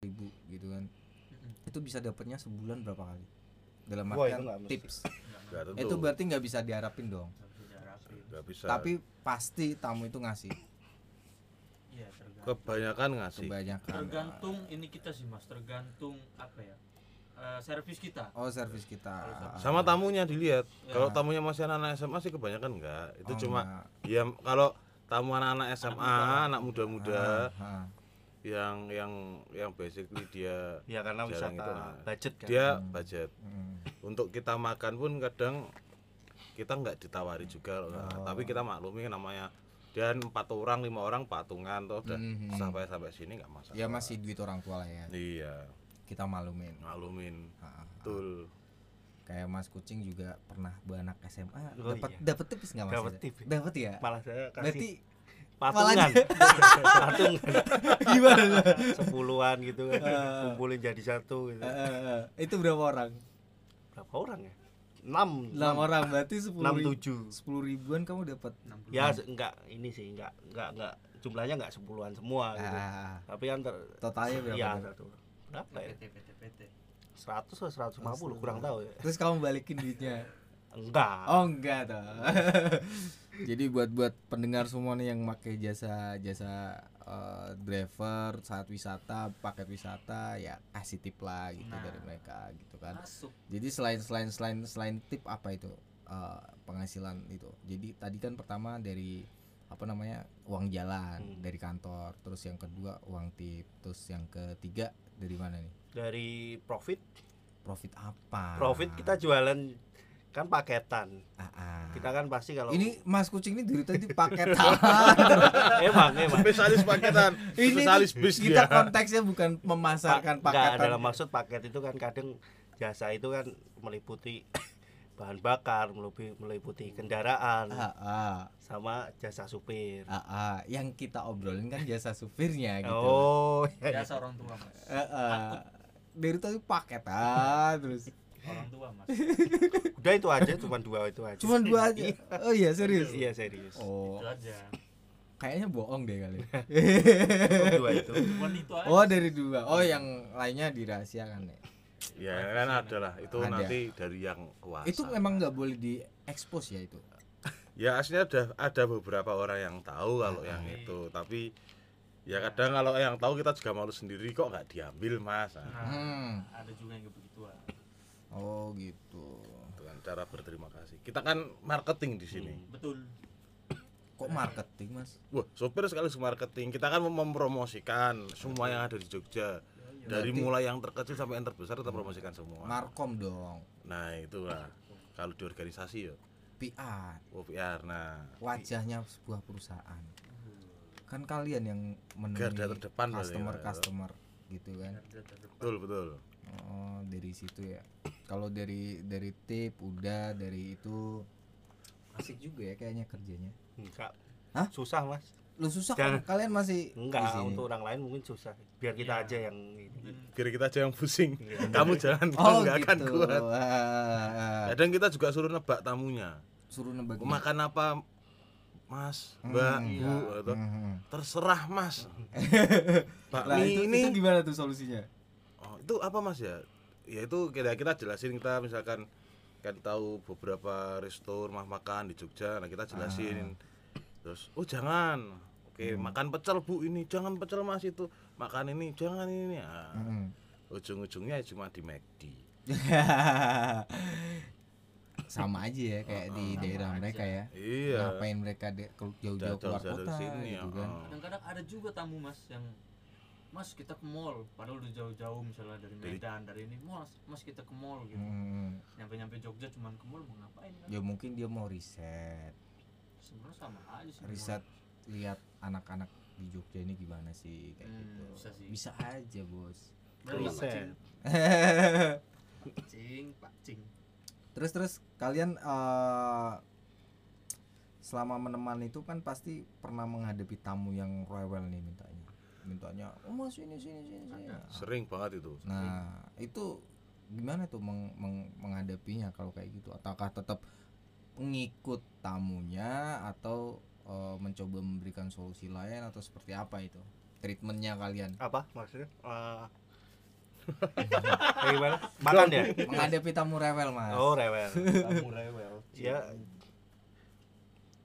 ribu gitu kan. Itu bisa dapatnya sebulan berapa kali? Dalam Wah, itu artian nggak mesti. tips tentu. itu berarti nggak bisa diharapin dong. Nggak bisa tapi pasti tamu itu ngasih. Iya, kebanyakan ngasih. kebanyakan. Tergantung ini kita sih mas. Tergantung apa ya? Eh, servis kita. Oh servis kita. Sama tamunya dilihat. Ya. Kalau tamunya masih anak-anak SMA sih kebanyakan enggak. Itu Oh, cuma enggak. ya kalau tamu anak-anak SMA, anak muda-muda Ah, ah. yang yang yang basically dia ya karena wisata itu, nah. budget kan dia budget. Hmm. Untuk kita makan pun kadang kita nggak ditawari juga loh. Nah, Oh. tapi kita maklumi namanya dan empat orang lima orang patungan tuh udah Mhm. sampai sampai sini nggak masalah ya masih duit orang tua lah ya iya kita malumin maklumin Ah, ah. betul kayak Mas Kucing juga pernah beranak SMA Oh, dapat iya. dapat tips nggak Mas? Dapat tips. dapat ya? Malah saya kasih berarti patungan. patungan. Gimana? Sepuluhan gitu kan. Eh. kumpulin jadi satu gitu. Eh, eh. itu berapa orang? Berapa orang ya? Enam. Enam orang berarti sepuluh enam tujuh. sepuluh ribuan kamu dapat 60. ya enggak ini sih enggak enggak enggak. Jumlahnya enggak sepuluhan semua gitu. Ah, tapi kan ter, totalnya berapa ya satu. Berapa ya? PT PT PT seratus atau seratus lima puluh kurang tahu ya. Terus kamu balikin duitnya? Enggak. Oh enggak toh. Jadi buat buat pendengar semua nih yang pakai jasa jasa eh, driver saat wisata paket wisata ya kasih tip lah gitu Nah. dari mereka gitu kan. Masuk. Jadi selain selain selain selain tip apa itu eh, penghasilan itu? Jadi tadi kan pertama dari apa namanya uang jalan Hmm. dari kantor terus yang kedua uang tip terus yang ketiga dari mana nih dari profit. Profit apa? Profit kita jualan kan paketan. Ah, ah. kita kan pasti kalau ini mas kucing ini dari tadi paketan emang emang. Spesialis paketan. Ini spesialis bis kita dia. konteksnya bukan memasarkan Pa- enggak paketan. dalam maksud paket itu kan kadang jasa itu kan meliputi bahan bakar meliputi, meliputi kendaraan ah, ah, sama jasa supir. Ah, ah. yang kita obrolin kan jasa supirnya gitu. Oh iya, iya. jasa orang tua mas. Dari tadi paketan terus orang tua mas udah itu aja cuma dua itu aja Cuman dua aja. Oh iya serius. iya serius Oh, itu aja kayaknya bohong deh kali. Oh, dua itu cuman itu aja Oh dari dua. Oh yang lainnya dirahasiakan ya. ya kan ada lah itu Ada. nanti dari yang kuasa Itu memang nggak boleh diekspos ya itu. ya aslinya ada ada beberapa orang yang tahu kalau Ah, yang iya. itu tapi ya kadang kalau yang tahu kita juga malu sendiri kok nggak diambil mas? Nah, nah, Hmm. ada juga yang begituan Oh gitu. itu kan cara berterima kasih. Kita kan marketing di sini. Betul. Kok marketing mas? wah sopir sekali marketing. Kita kan mem- mempromosikan semua yang ada di Jogja. Dari Berarti- mulai yang terkecil sampai yang terbesar kita promosikan semua. Markom dong. nah itulah kalau di organisasi ya PR. OPR nah. Wajahnya sebuah perusahaan. Kan kalian yang Garda menemui terdepan berarti, customer Mas. customer gitu kan. betul betul Oh dari situ ya. Kalau dari dari tip udah dari itu asik juga ya kayaknya kerjanya. enggak Hah? susah mas Lu susah kan kalian masih di enggak sini? untuk orang lain mungkin susah biar kita Iya. aja yang ini biar kita aja yang pusing Iya. kamu jangan Oh nggak akan gitu. kuat Ah, kadang kita juga suruh nebak tamunya suruh nebak. makan apa mas mbak Hmm, bu iya. atau Mhm. terserah mas. Lah bakmi itu, ini. itu gimana tuh solusinya? oh, itu apa mas ya? Ya itu kita kita jelasin kita misalkan kan tahu beberapa resto rumah makan di Jogja nah kita jelasin. Terus oh jangan. Oke makan pecel bu ini jangan pecel mas itu. Makan ini jangan ini nah, Mhm. ujung-ujungnya cuma di McD sama aja ya kayak di Sama daerah aja. mereka ya. iya Ngapain mereka jauh-jauh keluar kota sini, gitu ya. kan. Kadang-kadang ada juga tamu mas yang mas kita ke mall padahal udah jauh-jauh misalnya dari Medan dari ini mas mas kita ke mall gitu Hmm. nyampe-nyampe Jogja cuman ke mall mau ngapain kan Ya mungkin dia mau riset, sebenarnya sama aja sih riset lihat anak-anak di Jogja ini gimana sih kayak Hmm, gitu. bisa sih. Bisa aja, Bos. Riset. Cing Pak Cing terus terus kalian eh selama menemani itu kan pasti pernah menghadapi tamu yang rewel nih mintanya. Mintanya oh mas ini sini sini sini. Sering banget itu nah itu gimana tuh meng- meng- menghadapinya kalau kayak gitu? Ataukah tetap ngikut tamunya atau eh, mencoba memberikan solusi lain atau seperti apa itu? Treatmentnya kalian? Apa maksudnya? Eh, kayak gimana? Makan ya? Menghadapi tamu rewel mas. Oh rewel. Kamu rewel ya.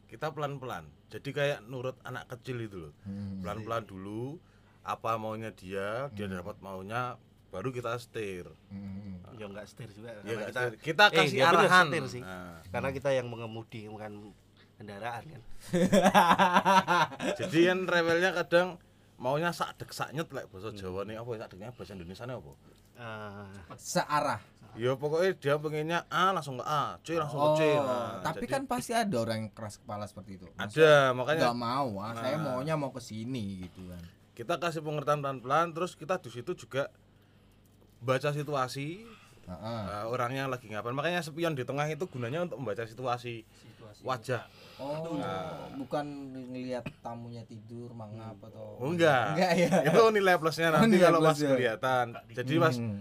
Kita pelan-pelan. Jadi kayak nurut anak kecil itu loh. Hmm. pelan-pelan dulu apa maunya dia dia dapat maunya baru kita setir. Hmm. ya enggak setir juga. Ya kita setir. kita eh, kasih bener, arahan. setir sih. Nah, karena kita yang mengemudi bukan kendaraan kan. Jadi kan rewelnya kadang maunya sak dek sak nyet lek bahasa Jawa nih apa ya? Sak deknya bahasa Indonesia nih apa? Eh, searah. Ya pokoknya dia pengennya A langsung ke A C langsung oh ke C. Nah, tapi jadi kan pasti ada orang yang keras kepala seperti itu. Ada makanya nggak mau ah saya Nah. maunya mau ke sini gitu kan. Kita kasih pengertian pelan-pelan terus kita di situ juga baca situasi Heeh. uh, orangnya lagi ngapain. Makanya spion di tengah itu gunanya untuk membaca situasi situasi. wajah oh bukan ngelihat tamunya tidur mangap atau oh enggak. Enggak ya. Itu nilai plusnya Oh, nanti nilai kalau pas plusnya. kelihatan. Jadi mas Hmm.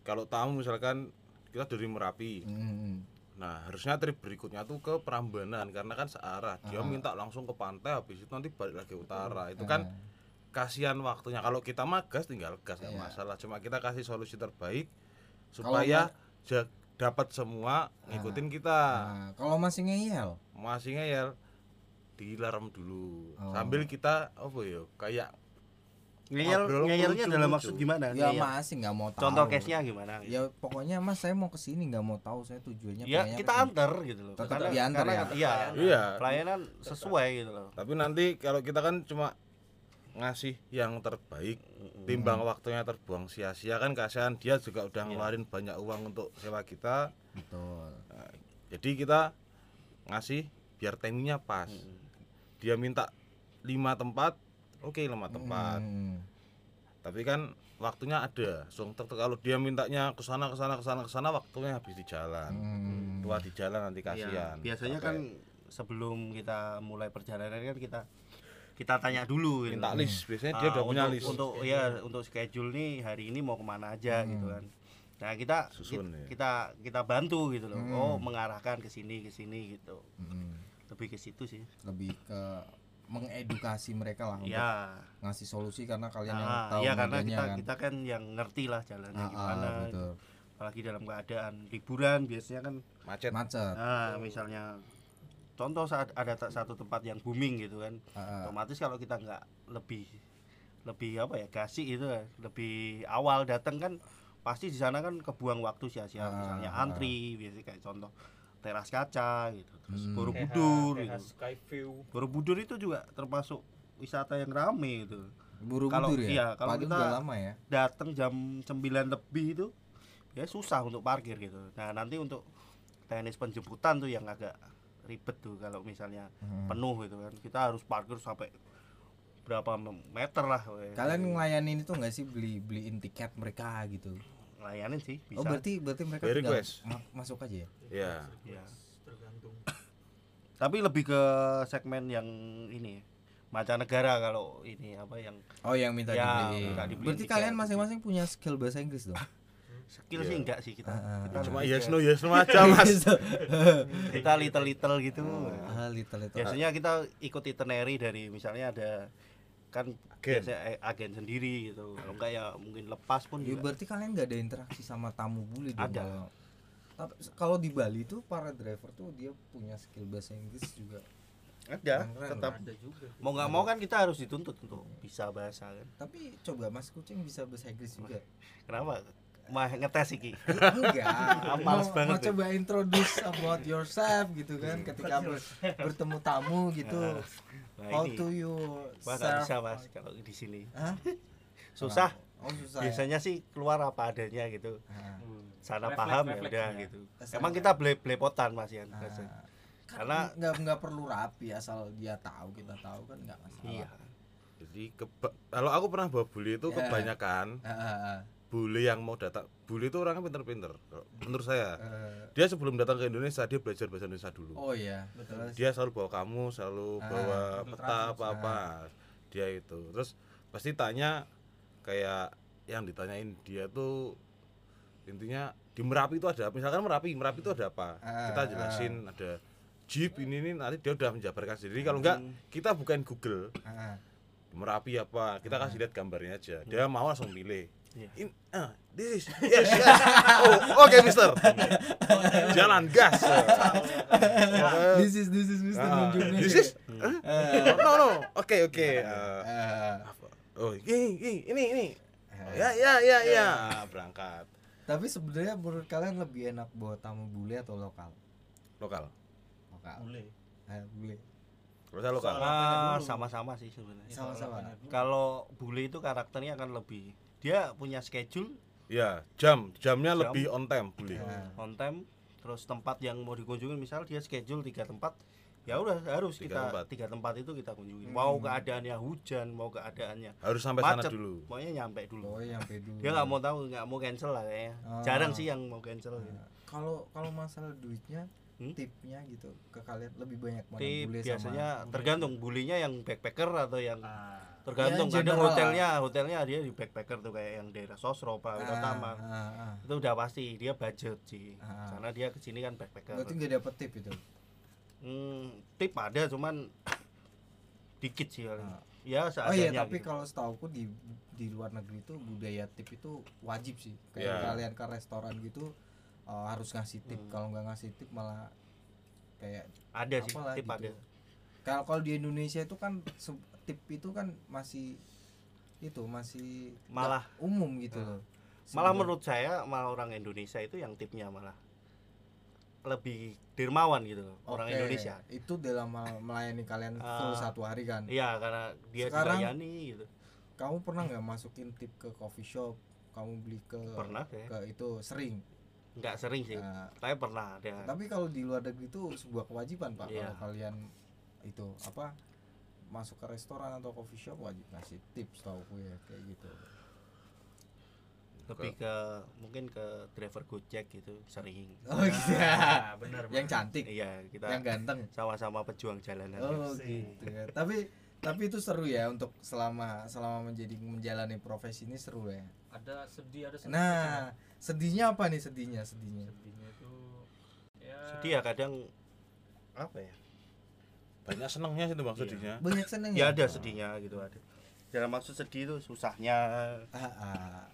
kalau tamu misalkan kita dari merapi. Hmm. nah harusnya trip berikutnya tuh ke Prambanan karena kan searah. Dia Ah. minta langsung ke pantai habis itu nanti balik lagi utara. Itu kan Ah. kasihan waktunya. Kalau kita magas tinggal gas nggak Iya. masalah. Cuma kita kasih solusi terbaik supaya dapat semua ngikutin kita. Nah, kalau masih ngeyel masih ngeyel dilarem dulu. Oh. sambil kita apa ya kayak ngeyel ngeyelnya dalam maksud gimana? Ya Ngeyel. masih nggak mau tahu. Iya. contoh case nya gimana? Ya pokoknya mas saya mau ke sini nggak mau tahu saya tujuannya ya kita ke sini. antar gitu loh. Tetap Karena- diantar karena ya? iya iya. pelayanan sesuai gitu loh. Tapi nanti kalau kita kan cuma ngasih yang terbaik timbang waktunya terbuang sia-sia kan kasihan dia juga udah ngeluarin banyak uang untuk sewa kita. Betul. Nah, jadi kita ngasih biar timingnya pas. Dia minta lima tempat oke lima tempat. Hmm. tapi kan waktunya ada. So, kalau dia mintanya ke sana ke sana ke sana ke sana waktunya habis di jalan. Hmm. tua di jalan nanti Iya, kasihan. Biasanya Sampai kan sebelum kita mulai perjalanan kan kita kita tanya dulu gitu. minta list. Biasanya Ah, dia udah punya untuk, list. untuk ya untuk schedule nih hari ini mau ke mana aja gitu kan nah kita Susun, kita, ya. kita kita bantu gitu loh Hmm. oh mengarahkan ke sini ke sini gitu Hmm. lebih ke situ sih lebih ke mengedukasi mereka lah untuk ya ngasih solusi karena kalian yang nah, tahu ya karena kita kan. kita kan yang ngerti lah jalannya Ah, ah, gimana betul apalagi dalam keadaan liburan biasanya kan macet macet nah misalnya contoh saat ada satu tempat yang booming gitu kan Ah, ah. otomatis kalau kita nggak lebih lebih apa ya gasih itu lebih awal datang kan pasti di sana kan kebuang waktu sia-sia. Ah, misalnya ah. antri biasanya kayak contoh teras kaca gitu terus Hmm. Borobudur gitu. Skyview Borobudur itu juga termasuk wisata yang rame gitu buru-buru Kalau- ya? iya, kalau Padahal kita- lama ya? datang jam 9 lebih itu ya susah untuk parkir gitu. Nah nanti untuk teknis penjemputan tuh yang agak ribet tuh kalau misalnya Hmm. penuh gitu kan. Kita harus parkir sampai berapa meter lah. We. kalian ngelayanin itu nggak sih? Beli beliin tiket mereka gitu. Ngelayanin sih bisa. oh berarti berarti mereka By request. ma- masuk aja ya? Ya Ya. tergantung. Tapi lebih ke segmen yang ini mancanegara kalau ini apa yang oh yang minta Ya, dibeliin. minta dibeliin berarti tiket. kalian masing-masing punya skill bahasa Inggris dong? Skill sih Iya. enggak sih kita, ah. kita cuma yes no yes no aja mas. Kita little little gitu. Ah little little biasanya kita ikut itinerary dari misalnya ada kan Agen. biasa eh, agen sendiri gitu. Kalau enggak ya mungkin lepas pun Ya, juga. berarti kalian nggak ada interaksi sama tamu bule dong Ada. kalau- tapi kalau di Bali tuh para driver tuh dia punya skill bahasa Inggris juga. Ada Keren-keren tetap. Ada juga. Mau nggak mau kan kita harus dituntut untuk bisa bahasa kan? Tapi coba Mas Kucing bisa bahasa Inggris juga. Kenapa? Mah ngetes iki? Enggak. Males mau, banget mau coba introduce about yourself gitu kan ketika ber- bertemu tamu gitu nah how ini. to you nggak serve? Bisa mas kalau di sini. Hah? susah. Oh susah ya? biasanya sih keluar apa adanya gitu. Ah, sana Refleks- paham ya udah gitu. Sana. emang kita ble blepotan mas ya ah. Kan Karena- nggak nggak perlu rapi asal dia tahu kita tahu kan nggak masalah. Iya. Jadi kalau aku pernah bawa bule itu Ya. kebanyakan. Ah, ah, ah. Bule yang mau datang. Bule itu orangnya pinter-pinter menurut saya. Eh, dia sebelum datang ke Indonesia dia belajar bahasa Indonesia dulu. Oh iya terus dia selalu bawa kamu selalu Ah, bawa peta apa apa dia itu. Terus pasti tanya kayak yang ditanyain dia tuh intinya di Merapi itu ada misalkan Merapi Merapi itu ada apa? Ah, kita jelasin ada Jeep ini ini nanti dia udah menjabarkan sendiri. Kalau enggak kita bukan Google. Merapi apa? Kita kasih lihat gambarnya aja. Dia mau langsung milih Iya. In, ah, this is yes, yes. oh oke mister jalan gas this is this is Mr. Ah, Nunjuknya. this is Eh, no no oke oke Ah, eh, oh ini ini ini ini ya ya ya ya Ah, berangkat tapi sebenarnya menurut kalian lebih enak bawa tamu bule atau lokal? lokal Lokal. Boleh. Eh, bule. kalau saya lokal Ah, sama-sama sih sebenarnya. Sama-sama. Kalau bule itu karakternya akan lebih dia punya schedule ya jam jamnya Jam. lebih on time boleh Nah, on time terus tempat yang mau dikunjungi misal dia schedule tiga tempat ya udah harus Tiga kita tempat. tiga tempat itu kita kunjungi mau keadaannya hujan mau keadaannya harus sampai sana macet dulu pokoknya nyampe dulu oh nyampe dulu. dia nggak mau tahu nggak mau cancel lah kayaknya Ah. jarang sih yang mau cancel gitu. Nah, Kalau kalau masalah duitnya, Hmm? tipnya gitu ke kalian lebih banyak mana Tip bule biasanya sama tergantung bulinya yang backpacker atau yang Ah, tergantung Ya, kadang hotelnya hotelnya dia di backpacker tuh kayak yang daerah Sosro Pak Utama Ah, ah, ah. itu udah pasti dia budget sih Ah. karena dia ke sini kan backpacker Berarti nggak dapet tip itu. hmm, tip ada cuman dikit sih. Ah. ya Oh iya, tapi gitu. kalau setauku di di luar negeri itu budaya tip itu wajib sih. Kayak Iya. kalian ke restoran gitu uh, harus ngasih tip. Hmm. Kalau nggak ngasih tip malah kayak ada sih tip gitu. ada kalau kalau di Indonesia itu kan tip itu kan masih itu masih Malah- umum gitu loh. malah menurut saya malah orang Indonesia itu yang tipnya malah lebih dermawan gitu loh orang Oke, Indonesia itu dalam mel- melayani kalian full Ah. satu hari kan. iya karena dia Sekarang- dilayani gitu Kamu pernah nggak masukin tip ke coffee shop? Kamu beli ke Pernah, ya. ke itu sering. nggak sering sih Nah, tapi pernah ada tapi kalau di luar negeri itu sebuah kewajiban pak Iya. kalau kalian itu apa masuk ke restoran atau coffee shop wajib ngasih tips tau ya kayak gitu. Lebih ke mungkin ke driver Gojek gitu sering. Oh gitu ya Ah, benar. yang cantik. Iya kita yang ganteng. sama-sama pejuang jalanan oh Sih. gitu ya. Tapi tapi itu seru ya untuk selama selama menjadi menjalani profesi ini seru ya. Ada sedih, ada senang. nah sedihnya apa nih sedihnya sedihnya? Sedihnya itu ya sedih ya kadang apa ya banyak senangnya sih itu bang Iya. sedihnya banyak seneng ya ada sedihnya gitu ada dalam maksud sedih itu susahnya Ah, ah.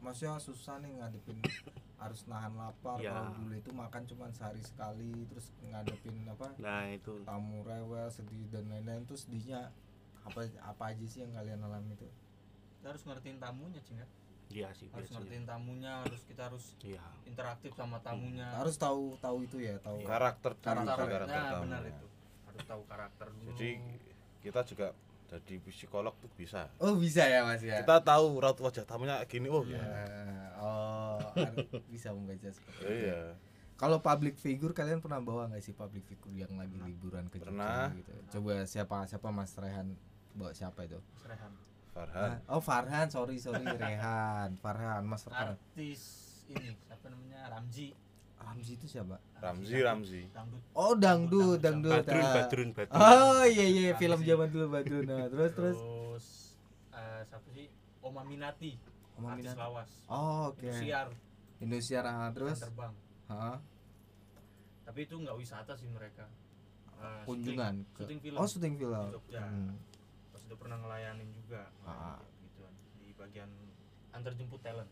maksudnya susah nih ngadepin harus nahan lapar Ya. kalau dulu itu makan cuma sehari sekali terus ngadepin apa nah itu tamu rewel sedih dan lain-lain tuh sedihnya apa apa aja sih yang kalian alami itu kita harus ngertiin tamunya cing ya. dia sih harus biasanya ngertiin tamunya harus kita harus iya interaktif sama tamunya harus tahu tahu itu ya tahu karakter dulu Karakter. sih, karakter nah, tamu. benar itu harus tahu karakter dulu. Jadi kita juga jadi psikolog tuh bisa. Oh bisa ya mas ya? Kita tahu raut wajah tamunya gini oh ya oh harus bisa membaca seperti itu. Iya. Kalau public figure kalian pernah bawa nggak sih public figure yang lagi liburan ke Jogja Pernah. gitu? Coba siapa siapa mas Rehan? Bawa siapa itu? Mas Rehan. Farhan. Ah, oh Farhan. Sorry sorry Rehan. Farhan Mas Farhan artis ini siapa namanya? Ramji. Ramzi itu siapa Ramzi Ramzi. Dangdut. Oh dangdut dangdut badrun ah. badrun badrun oh iya iya film zaman dulu badrun nah, terus terus? Terus eh, siapa sih? Oma Minati. Oma artis Minati. lawas. Oh oke. Indosiar. Indonesia ah, terus? terbang. Hah? tapi itu nggak wisata sih mereka. Eh, kunjungan syuting- ke syuting film. Oh syuting film. Di Jogja. Hmm. pas udah pernah ngelayanin juga. Ah. gitu di bagian antar jemput talent.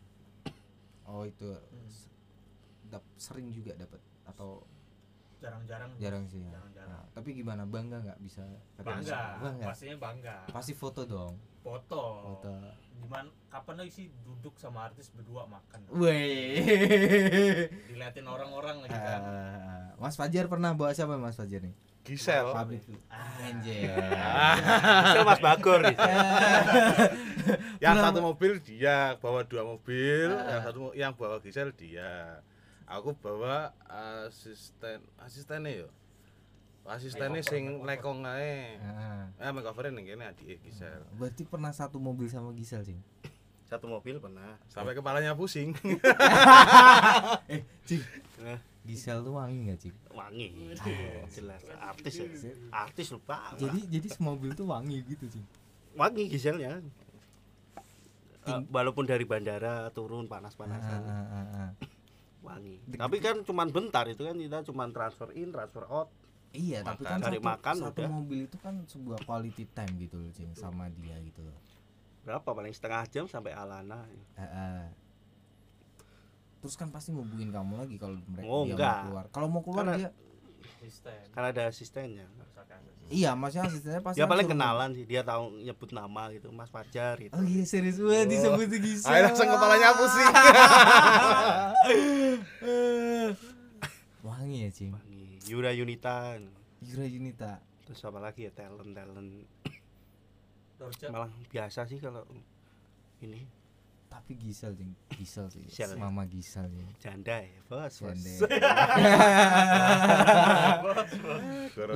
Oh itu Hmm. sering juga dapat atau jarang-jarang. Jarang sih ya. Jarang-jarang. Nah, tapi gimana? Bangga nggak bisa bangga. bangga pastinya bangga. Pasti foto dong. Foto. Foto. Gimana kapan lagi sih duduk sama artis berdua makan? Wih. diliatin orang-orang lagi kan. Ah, Mas Fajar pernah bawa siapa Mas Fajar nih? Gisel. Public. Anjir. Misal Mas Bagor yang satu mobil dia bawa dua mobil. Ah. yang satu yang bawa Gisel dia aku bawa asisten asistennya yo asistennya sing nekong ae Ah, eh makeoverin ning kene adike Gisel berarti pernah satu mobil sama Gisel sih. Satu mobil pernah. sampai kepalanya pusing Eh, Cing. Nah. Gisel tuh wangi nggak, Cing? Wangi. Jelas artis ya. Artis lupa. Jadi jadi semobil tuh wangi gitu, Cing. wangi giselnya. Eh, walaupun dari bandara turun Ah, panas-panasan ah, ah, ah. Wangi. Tapi kan cuman bentar itu kan kita cuman transfer in, transfer out. Iya, tapi kan Makan. Cari satu, makan satu udah. mobil itu kan sebuah quality time gitu loh, Cing, sama dia gitu loh. berapa paling setengah jam sampai Alana Eh, eh. Terus kan pasti ngubungin kamu lagi kalau mereka Oh, dia enggak. mau keluar. Kalau mau keluar Karena- dia Asisten. kan ada asistennya iya, maksudnya asistennya pasti kan paling kenalan sih dia tahu nyebut nama gitu Mas Fajar gitu Oh iya serius banget disebut Gisel. Ayo langsung kepalanya pusing. Wangi ya, Cing. Wangi. Yura Yunita Yura Yunita. terus apa lagi ya talent talent Dorja. malah biasa sih kalau ini Tapi Gisel, Cing. Gisel sih. Gisel? Mama Gisel ya. janda ya bos bos Janda.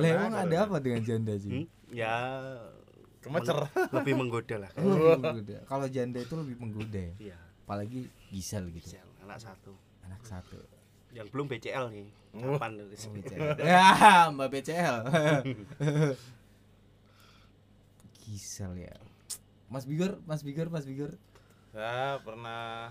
Emang ada apa dengan janda, Hmm? Cing? ya Kemecer. lebih menggoda lah Oh, menggoda. Kalau janda itu lebih menggoda ya. iya Apalagi Gisel gitu. Gisel, anak satu Anak satu. yang belum BCL nih Oh. kapan tuh? Oh, BCL. ya, Mbak BCL. Gisel ya. Mas Bigor, Mas Bigor, Mas Bigor. Saya pernah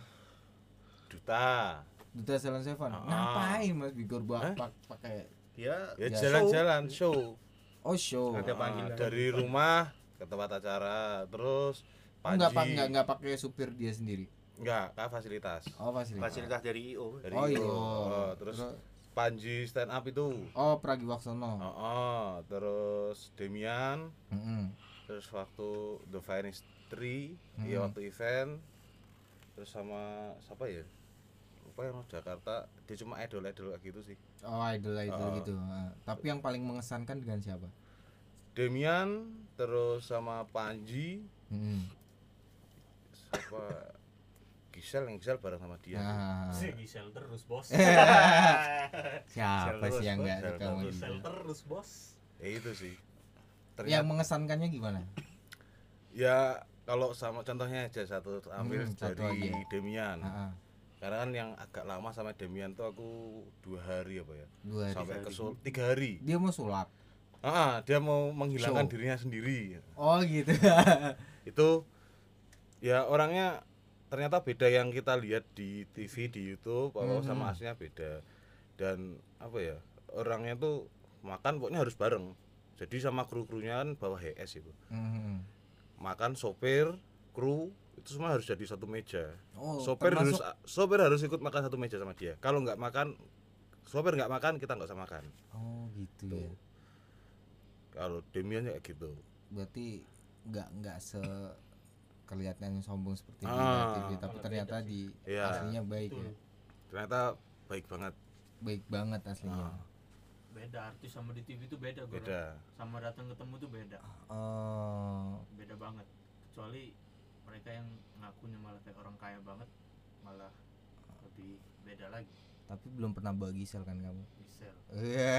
duta. Duta Salon Seven. Ah. Ngapain Mas Bigor buat pak- pakai ya Ya Ya, jalan-jalan show. oh show? Ada Ah, panggilan. dari rumah ke tempat acara, terus Oh, enggak pak Panji. enggak enggak pakai supir dia sendiri. Enggak, kak fasilitas. Oh fasilitas. fasilitas dari IO Dari Oh iya. itu. Oh, terus Panji stand up itu. Oh Pragiwaksono. Oh, oh, terus Demian, Mm-mm. terus waktu The Finest 3, Hmm. iya waktu event. Terus sama siapa ya? Lupa yang Jakarta, dia cuma idol-idol kayak gitu sih. Oh idol idol Oh. gitu. Ah, tapi yang paling mengesankan dengan siapa? Demian, terus sama Panji, Mm-mm. siapa Gisel yang Gisel bareng sama dia. Nah, Si Gisel terus bos. siapa sih yang enggak Gisel suka sama. Gisel terus bos. Ya itu sih. Yang Ternyata mengesankannya gimana? ya kalau sama contohnya aja satu ambil Hmm, satu dari aja. Demian. Ah, ah. Karena kan yang agak lama sama Demian tuh aku dua hari apa ya? dua hari. Sampai ke hari. Sul tiga hari. Dia mau sulap. Ah, dia mau menghilangkan Show. dirinya sendiri. Oh gitu. Itu ya orangnya ternyata beda yang kita lihat di TV di YouTube apa Mhm. sama aslinya beda. Dan apa ya? Orangnya tuh makan pokoknya harus bareng. Jadi sama kru-krunya kan bawa HS itu. Mhm. Makan sopir, kru itu semua harus jadi satu meja. Oh, sopir harus termasuk- sopir harus ikut makan satu meja sama dia. Kalau nggak makan sopir nggak makan kita nggak usah makan. Oh gitu ya. Kalau Demian ya kayak gitu. Berarti nggak nggak se kelihatannya sombong seperti di Ah. TV, tapi Malah ternyata di Iya. aslinya baik Betul. ya. Ternyata baik banget. Baik banget aslinya. Ah, Beda artis sama di TV itu beda Gor. beda. Sama datang ketemu tuh beda. Oh, Beda banget. Kecuali mereka yang ngakunya malah kayak orang kaya banget malah lebih beda lagi. tapi belum pernah bawa Gisel kan kamu? Gisel. Iya.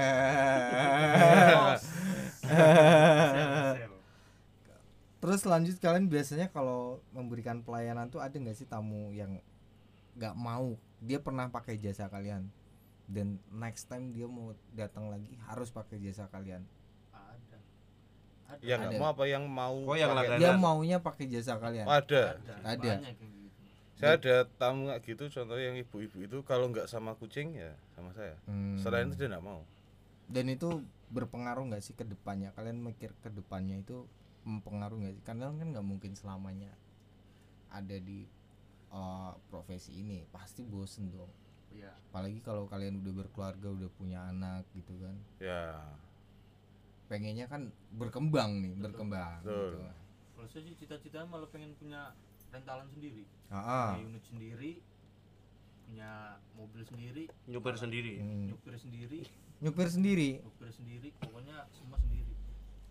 Terus lanjut kalian biasanya kalau memberikan pelayanan tuh ada nggak sih tamu yang nggak mau dia pernah pakai jasa kalian dan next time dia mau datang lagi harus pakai jasa kalian. Ada. Ada. Yang nggak Ada. mau apa yang mau Oh, yang langganan. Dia maunya pakai jasa kalian. Oh, ada. Ada. Banyak gitu. Saya ada tamu kayak gitu contohnya yang ibu-ibu itu kalau nggak sama kucing ya sama saya. Hmm. Selain itu dia nggak mau. Dan itu berpengaruh nggak sih ke depannya? Kalian mikir ke depannya itu mempengaruhi nggak sih? Kalian kan nggak mungkin selamanya ada di uh, profesi ini, pasti bosen dong. Iya. Apalagi kalau kalian udah berkeluarga, udah punya anak gitu kan. Ya. pengennya kan berkembang nih berkembang Betul. gitu. Kalau saya sih cita-citanya malah pengen punya rentalan sendiri. Ah, Punya unit sendiri. Punya mobil sendiri, nyupir sendiri hmm. nyupir sendiri, nyupir sendiri nyupir sendiri, pokoknya semua sendiri.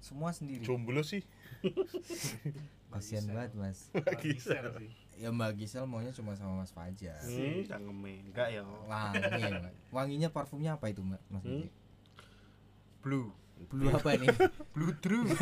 semua sendiri Jomblo sih. kasihan banget mas Gisel sih. Ya mbak Gisel maunya cuma sama mas Fajar hmm, cangkeme enggak ya wangi wanginya parfumnya apa itu mbak mas Hmm? Budi? blue blue apa nih blue true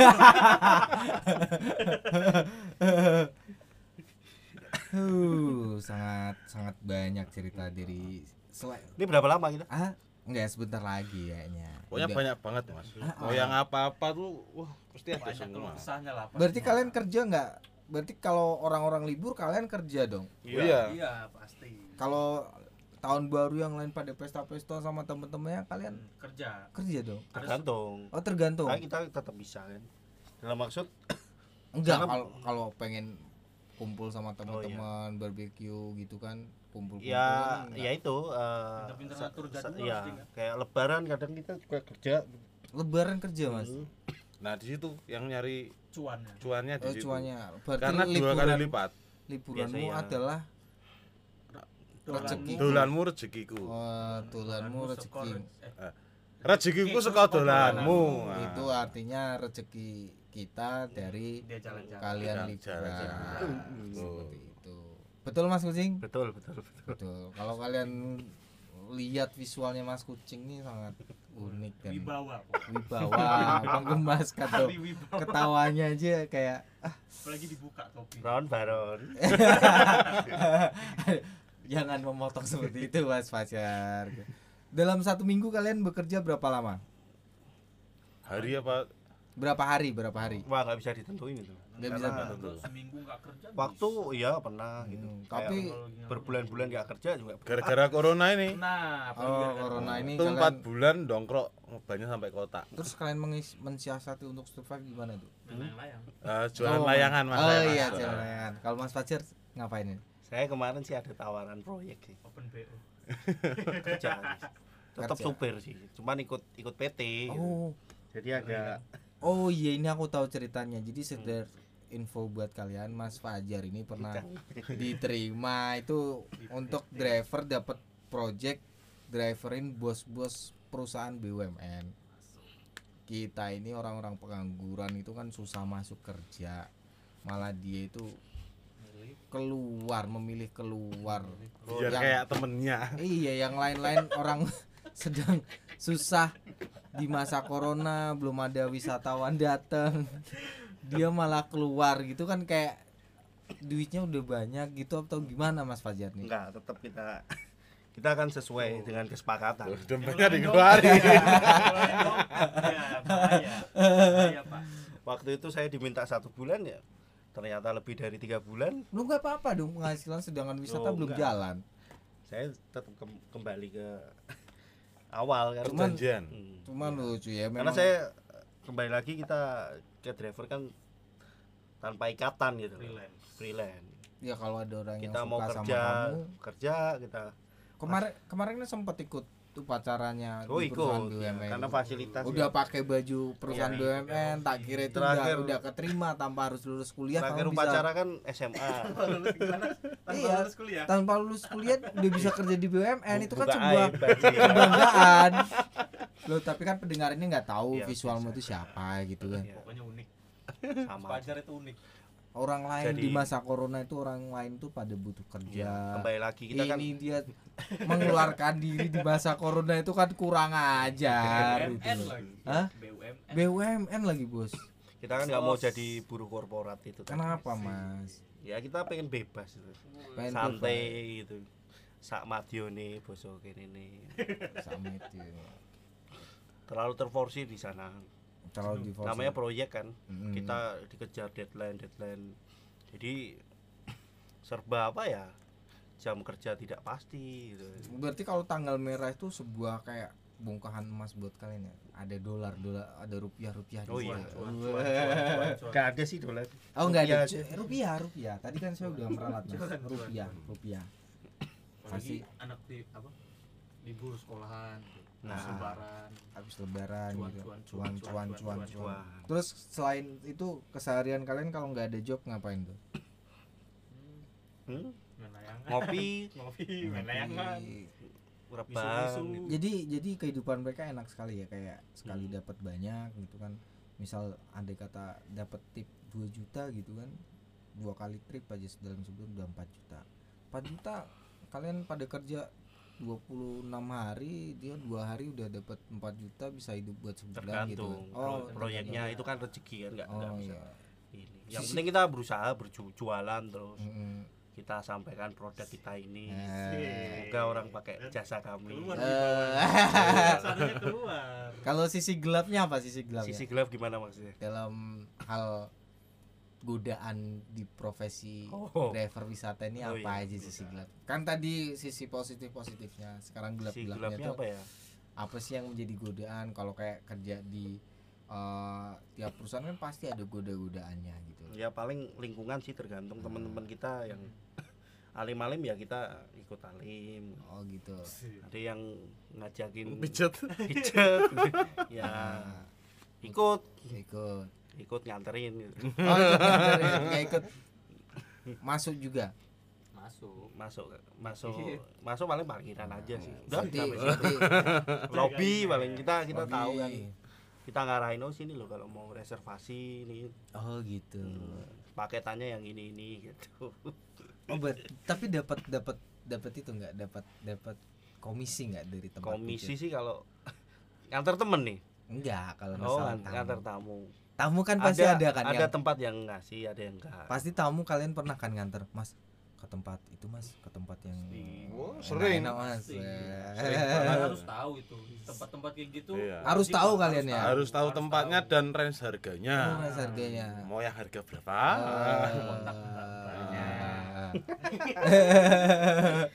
Huh, sangat sangat banyak cerita dari selain ini berapa lama kita ah enggak sebentar lagi kayaknya Pokoknya Udah. banyak banget mas. Ah, Mau ah. yang apa-apa tuh, wah pasti ada semua. lah. berarti kalian kerja nggak berarti kalau orang-orang libur kalian kerja dong? Oh iya. Iya, pasti. kalau tahun baru yang lain pada pesta-pesta sama temen-temennya kalian kerja. kerja dong? Tergantung. Oh tergantung? Nah, kita tetap bisa kan? Dalam maksud enggak kalau kalau pengen kumpul sama Oh, teman-teman barbecue gitu kan kumpul ya ya itu eh, Pintar-pintar sa- ngatur sa- jadwal ya kayak lebaran kadang kita juga kerja. Lebaran kerja mas? Hmm. Nah, di situ yang nyari cuannya cuannya di oh situ. cuannya berarti Karena dua liburan kali lipat. liburanmu Biasanya. adalah rezeki. Dolanmu rezekiku. oh, tulanmu dolanmu rezeki eh, Rezekiku saka dolanmu. Nah. itu artinya rezeki kita dari dia jalan-jalan kalian Jalan- liburan seperti itu betul mas kucing betul betul betul betul kalau kalian lihat visualnya mas kucing ini sangat unik dan wibawa. Kok. wibawa menggemaskan tuh Kali wibawa. ketawanya aja kayak apalagi dibuka topi. Ron Baron. Jangan memotong seperti itu mas Fajar. Dalam satu minggu kalian bekerja berapa lama? Hari apa? berapa hari berapa hari? Wah nggak bisa ditentuin itu Nggak bisa ditentuin. seminggu nggak kerja waktu iya pernah gitu. Hmm, Kayak tapi berbulan-bulan nggak kerja juga Gara-gara corona ini. nah apalagi oh corona ini Itu empat bulan dongkrok banyak sampai kota. terus kalian mengis mensiasati untuk survive gimana tuh main layang Eh, jualan Oh, layangan mas. oh saya, Mas. iya jualan layangan. Kalau mas Fajar ngapain ini? Saya kemarin sih ada tawaran proyek sih. Open BO kerja tetap supir sih. Cuman ikut ikut PT gitu. oh. Jadi agak oh iya. Ini aku tahu ceritanya. Jadi sekedar info buat kalian Mas Fajar ini pernah diterima. Itu untuk driver dapat project driverin bos-bos perusahaan BUMN kita ini orang-orang pengangguran itu kan susah masuk kerja. Malah dia itu keluar memilih keluar. Biar Yang- kayak temennya. iya yang lain-lain orang sedang susah di masa corona belum ada wisatawan datang dia malah keluar gitu kan kayak duitnya udah banyak gitu atau gimana Mas Fajar nih? Enggak tetap kita kita akan sesuai dengan kesepakatan. Dompetnya dikeluarin. ya bahaya. Pak. Waktu itu saya diminta satu bulan ya ternyata lebih dari tiga bulan. Lu nggak apa-apa dong penghasilan sedangkan wisata Oh, belum enggak. jalan. Saya tetap kem- kembali ke awal kan. Cuman-. Hmm. cuma lucu ya karena memang saya kembali lagi kita ke driver kan tanpa ikatan gitu. Freelance. Freelance. Ya kalau ada orang kita yang mau suka sama kerja kamu. kerja kita kemarin kemarin sempat ikut tuh pacaranya oh di perusahaan ikut BUMN karena itu. fasilitas udah pakai baju perusahaan Iya, BUMN tak kira itu Terakhir- udah, udah keterima tanpa harus lulus kuliah terakhir kamu bisa upacara kan SMA lulus gimana? Tanpa Iya. lulus kuliah? tanpa lulus kuliah udah bisa kerja di BUMN itu kan sebuah kebanggaan. Loh tapi kan pendengar ini nggak tahu Iya, visualmu itu siapa gitu kan. Iya, pokoknya unik. Sama Fajar itu unik orang lain Jadi- di masa corona itu orang lain tuh pada butuh kerja. Kembali lagi kita kan ini dia mengeluarkan diri di masa corona itu kan kurang ajar gitu BUMN loh. lagi. Hah? BUMN BUMN lagi bos. Kita kan nggak mau jadi buruh korporat itu tadi. kenapa mas? Ya kita pengen bebas gitu. Pengen santai gitu. Sak madione boso kene nih itu terlalu terforsi di sana kalau di Forza. namanya proyek kan Mm. kita dikejar deadline deadline jadi serba apa ya jam kerja tidak pasti gitu. berarti kalau tanggal merah itu sebuah kayak bongkahan emas buat kalian ya ada dolar dolar ada rupiah rupiah Oh iya. cuan cuan cuan cuan cuan Gak ada sih dolar oh enggak ada Rupiah rupiah rupiah tadi kan saya udah meralat Mas. Rupiah rupiah Kasih. anak di apa libur sekolahan Nah. lebaran. Habis lebaran Cuan, gitu. cuan, cuan cuan, cuan cuan, cuan cuan, cuan. terus selain itu keseharian kalian kalau nggak ada job ngapain tuh? Hmm? ngopi. Ngopi main layangan. Jadi jadi kehidupan mereka enak sekali ya kayak sekali Hmm. dapat banyak gitu kan. Misal andai kata dapat tip 2 juta gitu kan dua kali trip aja dalam sebulan udah 4 juta. 4 juta kalian pada kerja 26 hari dia dua hari udah dapat 4 juta bisa hidup buat sebulan gitu tergantung kan. oh Pro- proyeknya itu kan rezeki kan nggak nggak oh bisa iya ini. yang Sisi- penting kita berusaha berjualan terus Mm-mm. kita sampaikan produk kita ini Eh. semoga orang pakai jasa kami keluar Eh. Kalau sisi gelapnya apa sisi gelapnya sisi gelap gimana maksudnya dalam hal godaan di profesi Oh. driver wisata ini Oh apa iya, aja sisi gelap kan tadi sisi positif positifnya sekarang gelap gelapnya gelapnya tuh apa ya? apa sih yang menjadi godaan? Kalau kayak kerja di eh, tiap perusahaan kan pasti ada goda-godaannya gitu ya paling lingkungan sih tergantung teman-teman kita yang alim-alim ya kita ikut alim. Oh gitu. Ada yang ngajakin pijet pijet ya Nah, ikut. Ikut ikut nganterin gitu. oh ikut nganterin, nggak ikut. Masuk juga? Masuk. Masuk masuk masuk paling parkiran aja sih. udah situ. berarti lobby paling kita kita lobby. tahu kan. Kita ngarahin oh sini loh kalau mau reservasi nih oh gitu. Paketannya yang ini ini gitu. Oh ber- tapi dapat dapat dapat itu nggak? Dapat dapat komisi nggak dari tempat komisi pijet? sih kalau nganter temen nih. Enggak kalau oh masalah ngan- nganter tamu tamu kan pasti ada, kan ada yang tempat yang ngasih ada yang enggak pasti tamu kalian pernah kan nganter mas ke tempat itu mas ke tempat yang Oh, sering. enak, mas Sering. Eh. Kalian harus tahu itu tempat-tempat kayak gitu Iya. Harus tahu kalian ya. harus tahu tempatnya tahu. dan range harganya Oh, mas harganya mau yang harga berapa Ah. kontak banyak.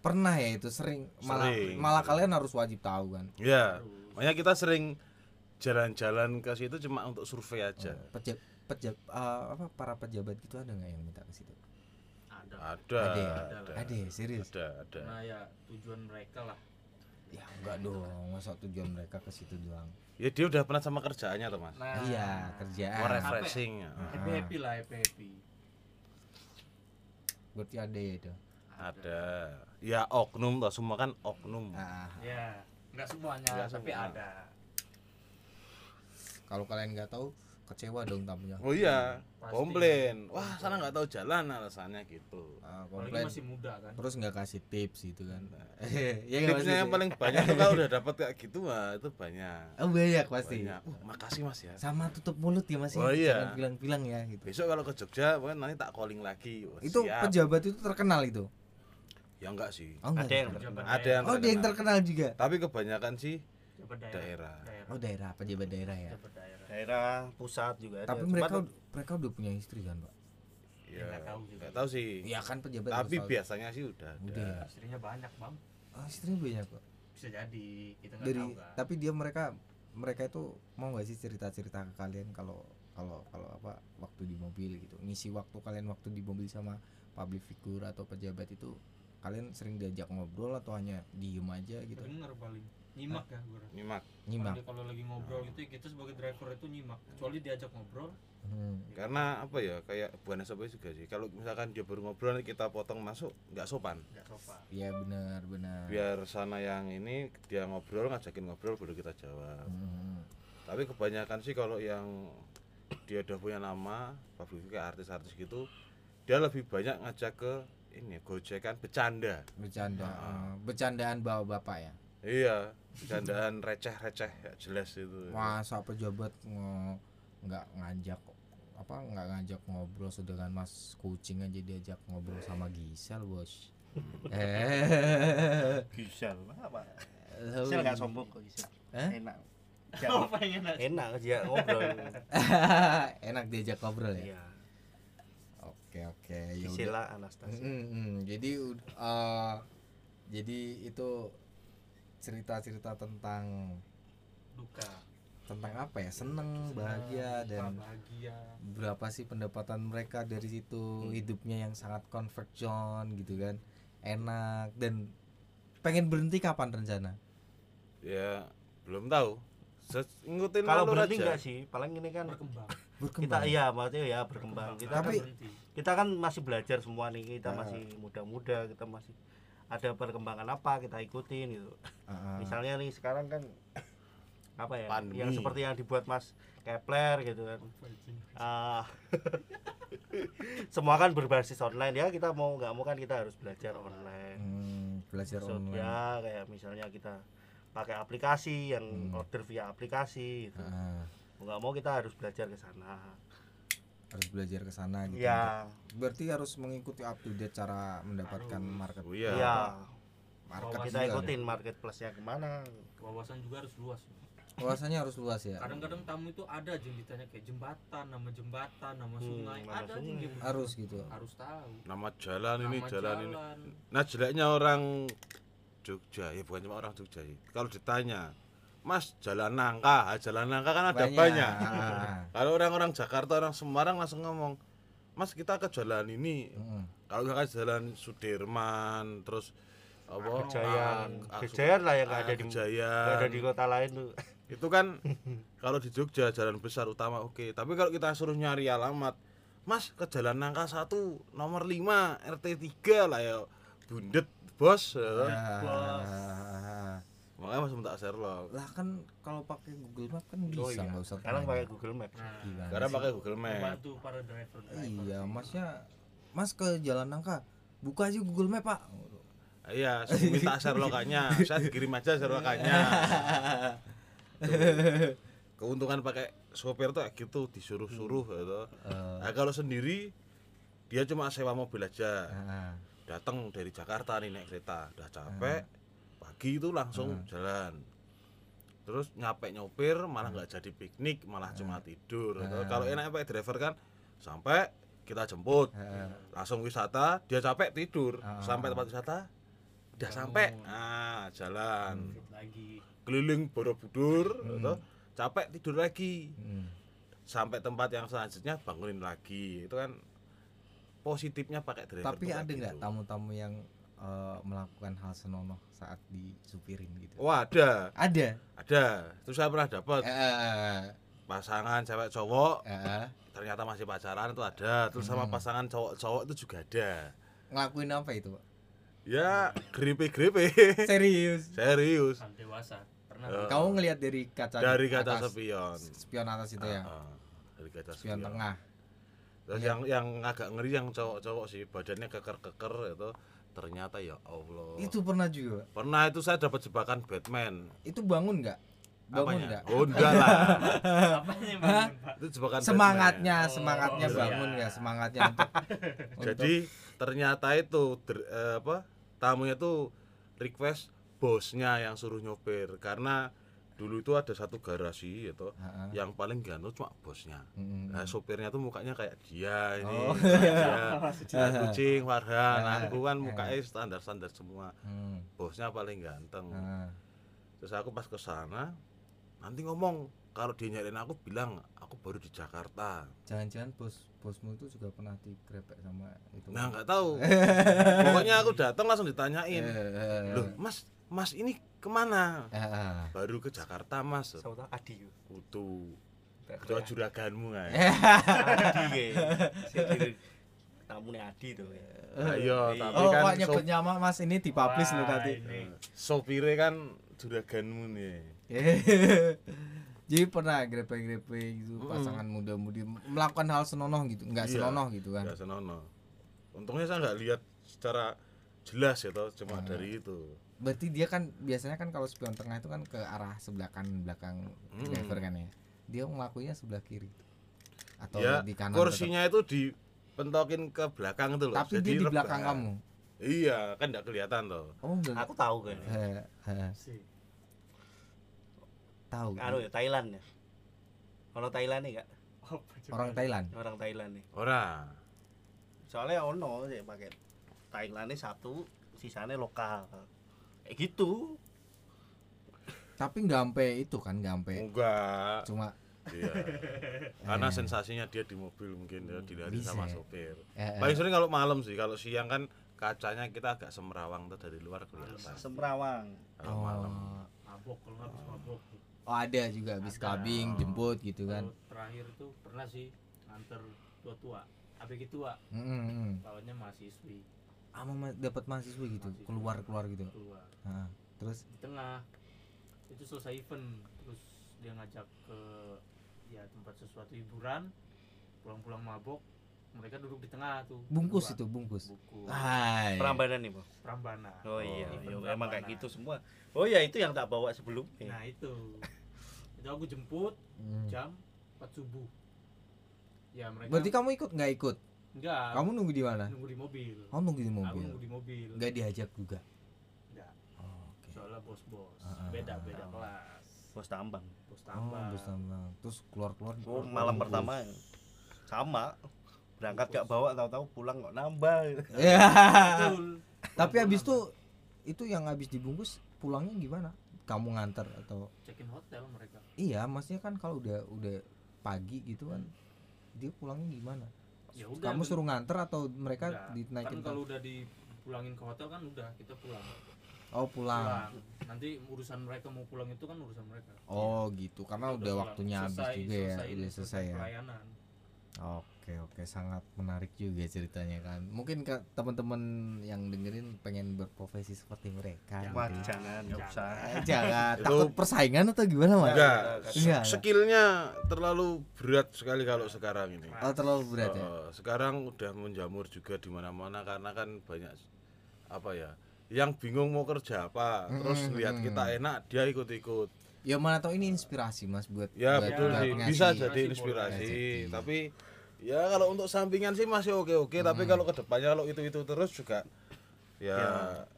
pernah ya itu sering malah Sering. malah kalian harus wajib tahu kan ya makanya kita sering jalan-jalan ke situ cuma untuk survei aja. Pejab, pejab, eh, apa para pejabat gitu ada nggak yang minta ke situ? Ada. Ada ada ya? ada. Ada ya serius? Ada ada. Nah ya tujuan mereka lah. Ya enggak dong. Masa tujuan mereka ke situ doang? Ya dia udah pernah sama kerjaannya tuh mas. Nah. Iya kerjaan. Mau refreshing ya. happy happy lah happy happy. Berarti ada ya itu? Ada. Ya oknum toh semua kan oknum. Ah. Ya nggak semuanya Nggak tapi semua. ada kalau kalian nggak tahu kecewa dong tamunya. Oh iya Pasti. komplain. Wah sana nggak tahu jalan alasannya gitu. Ah, komplain. masih muda kan. Terus nggak kasih tips gitu kan. Ya nggak tipsnya yang paling banyak tuh kalau udah dapat kayak gitu mah itu banyak. Oh banyak pasti. Banyak. Uh, makasih mas ya. Sama tutup mulut ya mas ya. Oh, iya. jangan bilang-bilang ya gitu. Besok kalau ke Jogja pokoknya nanti tak calling lagi. Wah, itu siap. pejabat itu terkenal itu? Ya enggak sih. Oh, enggak. Ada yang terkenal. terkenal. ada yang oh dia yang terkenal. juga? Tapi kebanyakan sih Jabat Daerah. oh daerah pejabat daerah ya. Daerah daerah pusat juga ada. Tapi Cuma mereka tuh- mereka udah punya istri kan pak? Ya nggak tahu sih. nggak tahu sih. Ya kan pejabat tapi biasanya sih udah ada. Udah. Ya? istrinya banyak bang. Oh, istrinya banyak kok bisa jadi kita nggak tahu kan tapi dia mereka mereka itu mau nggak sih cerita cerita ke kalian kalau kalau kalau apa waktu di mobil gitu? Ngisi waktu kalian waktu di mobil sama public figure atau pejabat itu kalian sering diajak ngobrol atau hanya diem aja gitu? Denger paling nyimak. Ya gue nyimak. Nyimak. Kalau- kalau lagi ngobrol gitu kita sebagai driver itu nyimak. Kecuali diajak ngobrol. Hmm. karena apa ya kayak bukan SOP juga sih. Kalau misalkan dia baru ngobrol nanti kita potong masuk nggak sopan. Nggak sopan. Iya benar benar. Biar sana yang ini dia ngobrol ngajakin ngobrol baru kita jawab. Hmm. tapi kebanyakan sih kalau yang dia udah punya nama publik kayak artis-artis gitu dia lebih banyak ngajak ke ini gojekan bercanda. Bercanda Ah. eh, bercandaan bawa bapak ya iya bercandaan receh-receh gak jelas itu. Masa pejabat nge- nggak ngajak apa nggak ngajak ngobrol sedangkan mas kucing aja diajak ngobrol sama Gisel bos. Eh Gisel apa? Gisel nggak sombong kok Gisel. Eh? enak. Oh pengen aja. enak? Aja ngobrol. Enak diajak ngobrol ya? Iya. Oke oke ya. Gisela Anastasia. Mm, mm, jadi eh, jadi itu cerita-cerita tentang duka. tentang apa ya? Seneng bahagia dan bahagia. berapa sih pendapatan mereka dari situ? Hidupnya yang sangat comfort zone gitu kan? Enak dan pengen berhenti kapan rencana? Ya belum tahu. Ngikutin kalau berhenti aja. enggak sih paling ini kan berkembang. Kita berkembang iya maksudnya ya berkembang. Kita Tapi- kan, berhenti. kita kan masih belajar semua nih kita Ah. masih muda-muda kita masih ada perkembangan apa kita ikutin gitu ah. misalnya nih sekarang kan apa ya Pandemi. yang seperti yang dibuat Mas Kepler gitu kan Ah, semua kan berbasis online ya kita mau nggak mau kan kita harus belajar online Hmm, belajar Maksud online ya kayak misalnya kita pakai aplikasi yang Hmm. order via aplikasi gitu. Ah, mau nggak mau kita harus belajar ke sana harus belajar ke sana gitu ya berarti harus mengikuti up to date cara mendapatkan Harus. market Oh iya. ya market kita juga ikutin marketplace nya ke mana wawasan juga harus luas Wawasannya harus luas ya. kadang-kadang tamu itu ada aja yang ditanya kayak jembatan nama jembatan nama Hmm, sungai nama ada sungai. bener- Harus gitu. harus tahu Nama jalan ini, Nama jalan, ini. jalan. Nah, jeleknya orang Jogja, ya bukan cuma orang Jogja. Kalau ditanya, Mas, jalan nangka, Ah, jalan nangka kan ada banyak. Ah. Kalau orang-orang Jakarta, orang Semarang langsung ngomong, Mas kita ke jalan ini. Mm. Kalau misalkan jalan Sudirman, terus apa? Kejayan, Ah, Kejayan lah yang nggak ah, ada di Kejayan. ada di kota lain tuh. Itu kan kalau di Jogja jalan besar utama oke. Tapi kalau kita suruh nyari alamat, Mas ke Jalan Nangka 1 nomor 5 RT 3 lah ya. Bundet, Bos. ya. Ah. Makanya Mas minta Sherlock. Lah kan kalau pakai Google Map kan bisa Oh iya. usah pakai Google Maps. nah sih? pakai Google Map. membantu para driver driver Iya, masnya Mas ke Jalan Nangka. Buka aja Google Map, Pak. Iya, saya minta Sherlockannya. Saya kirim aja Sherlockannya. Keuntungan pakai sopir tuh kayak gitu disuruh-suruh gitu. Eh, Nah, kalau sendiri dia cuma sewa mobil aja. ah. datang dari Jakarta nih naik kereta udah capek pagi itu langsung jalan. Terus nyampe nyopir malah nggak jadi piknik malah cuma tidur. Gitu. kalau enaknya pakai driver kan sampai kita jemput. Ah. langsung wisata dia capek tidur. Ah. sampai tempat wisata udah sampai. Ah jalan. Lagi. Keliling Borobudur gitu. capek tidur lagi. Mm. sampai tempat yang selanjutnya bangunin lagi. Itu kan positifnya pakai driver Tapi ada nggak gitu. tamu-tamu yang eh, melakukan hal senonoh saat disupirin gitu? Wah ada, Ada. ada. Terus saya pernah dapat Eh, pasangan cewek cowok eh, ternyata masih pacaran itu ada. Terus sama Hmm. pasangan cowok-cowok itu juga ada. ngelakuin apa itu, Pak? Ya grepe-grepe. Serius. Serius. hal dewasa pernah Kamu ngelihat dari kaca Dari kaca atas, spion. spion atas itu ya. Ah, ah, dari kaca Spion spion. tengah. Terus Iya. yang yang agak ngeri yang cowok-cowok sih badannya keker-keker itu ternyata ya Allah. Itu pernah juga. Pak. Pernah itu saya dapat jebakan Batman. Itu bangun nggak? Bangun nggak? Oh enggak lah. itu jebakan Semangatnya, Oh, semangatnya iya. bangun ya, semangatnya untuk, Batman. Jadi ternyata itu der- eh, apa? Tamunya tuh request bosnya yang suruh nyopir karena dulu itu ada satu garasi Heeh. yang paling ganteng cuma bosnya. Mm-mm. Nah, sopirnya tuh mukanya kayak dia ini, Oh. dia, kucing, Farhan. Ah. Aku kan mukanya standar-standar semua. Hmm. Bosnya paling ganteng. Terus aku pas ke sana nanti ngomong kalau dia nyariin aku bilang aku baru di Jakarta. Jangan-jangan bos bosmu itu juga pernah digrepek sama itu. Nah nggak tahu. Pokoknya aku datang langsung ditanyain. Loh mas, mas ini ke mana? eh. Baru ke Jakarta mas. Sauta Adi. Utuh. Kayak juraganmu kan. Adi. Tamune Adi tuh. iya, tapi Oh, kan kok sop- nyebut nama Mas ini dipublish lu Wah, tadi. ini. sopire kan juraganmu nih. Jadi pernah grepe-grepe gitu Mm-mm. pasangan muda-mudi melakukan hal senonoh gitu, enggak Iya. senonoh gitu kan. Nggak senonoh. Untungnya saya nggak lihat secara jelas ya toh, cuma Hmm. dari itu. Berarti dia kan biasanya kan kalau spion tengah itu kan ke arah sebelah kanan belakang Mm. driver kan ya. Dia ngelakuinnya sebelah kiri. Atau ya di kanan. kursinya itu dipentokin ke belakang tuh loh. tetap. Tapi Jadi dia di rebah. belakang kamu. Iya, kan nggak kelihatan toh. Oh, enggak. Aku tahu kan. Sih tahu. Anu ya Thailand ya. Kalau Thailand nih kak? Orang Thailand. orang Thailand nih. Ora. Soalnya ono sih pakai Thailand nih satu, sisanya lokal. Kayak gitu. Tapi nggak sampai itu kan, nggak sampai Enggak. cuma Iya. Karena Eh. sensasinya dia di mobil mungkin ya dilihat Bisa sama sopir. eh, eh, Paling sering kalau malam sih, kalau siang kan kacanya kita agak semrawang tuh dari luar kelihatan. Semrawang. Kalau malam. oh, mabok kalau nggak habis mabok oh ada juga habis Ada. clubbing, jemput gitu kan. Kalau terakhir tuh pernah sih nganter tua-tua ABG tua Mm, mm, mm. lawannya mahasiswi Ah, mau ma- dapat mahasiswa gitu, Mahasiswa. keluar keluar gitu. keluar Nah, terus di tengah itu selesai event terus dia ngajak ke ya tempat sesuatu hiburan pulang-pulang mabok mereka duduk di tengah tuh bungkus itu bungkus. bungkus Hai. Perambanan nih, Bos. Prambana Oh iya, iya, emang kayak gitu semua. Oh ya itu yang tak bawa sebelumnya. nah itu itu aku jemput Hmm. jam 4 subuh ya mereka Berarti kamu ikut nggak ikut? Enggak Kamu nunggu di mana? nunggu di mobil Kamu nunggu di aku mobil. nunggu di mobil Nggak diajak juga. enggak Oh, oke. soalnya bos-bos Ah, ah, beda ah, beda ah. kelas bos tambang bos Oh, tambah bus tambang. Terus keluar-keluar oh, malam pertama sama berangkat gak bawa tahu-tahu pulang kok nambah Ya. Betul. Tapi habis itu itu yang habis dibungkus pulangnya gimana? Kamu nganter atau check in hotel mereka Iya, maksudnya kan kalau udah udah pagi gitu kan dia pulangnya gimana? Ya udah Kamu ben- suruh nganter atau mereka Enggak. dinaikin kan kalau udah dipulangin ke hotel kan udah kita pulang Oh, pulang. pulang nanti urusan mereka mau pulang itu kan urusan mereka Oh, gitu. Karena Kita udah pulang. waktunya habis Selesai- juga ya, selesai ini, udah selesai ya. pelayanan Oke oke sangat menarik juga ceritanya kan. Mungkin ke teman-teman yang dengerin pengen berprofesi seperti mereka. wah gitu. jangan nggak usah Eh, Jangan Itu- takut persaingan atau gimana mas? enggak Enggak. skillnya terlalu berat sekali kalau sekarang ini Oh terlalu berat ya. Oh, sekarang udah menjamur juga di mana-mana karena kan banyak apa ya yang bingung mau kerja apa terus Mm-mm, lihat kita enak dia ikut-ikut Ya mana tahu ini inspirasi mas buat. ya buat- betul buat sih ngasih- bisa jadi Inspirasi inspirasi tapi ya kalau untuk sampingan sih masih oke-oke tapi kalau ke depannya kalau itu-itu terus juga ya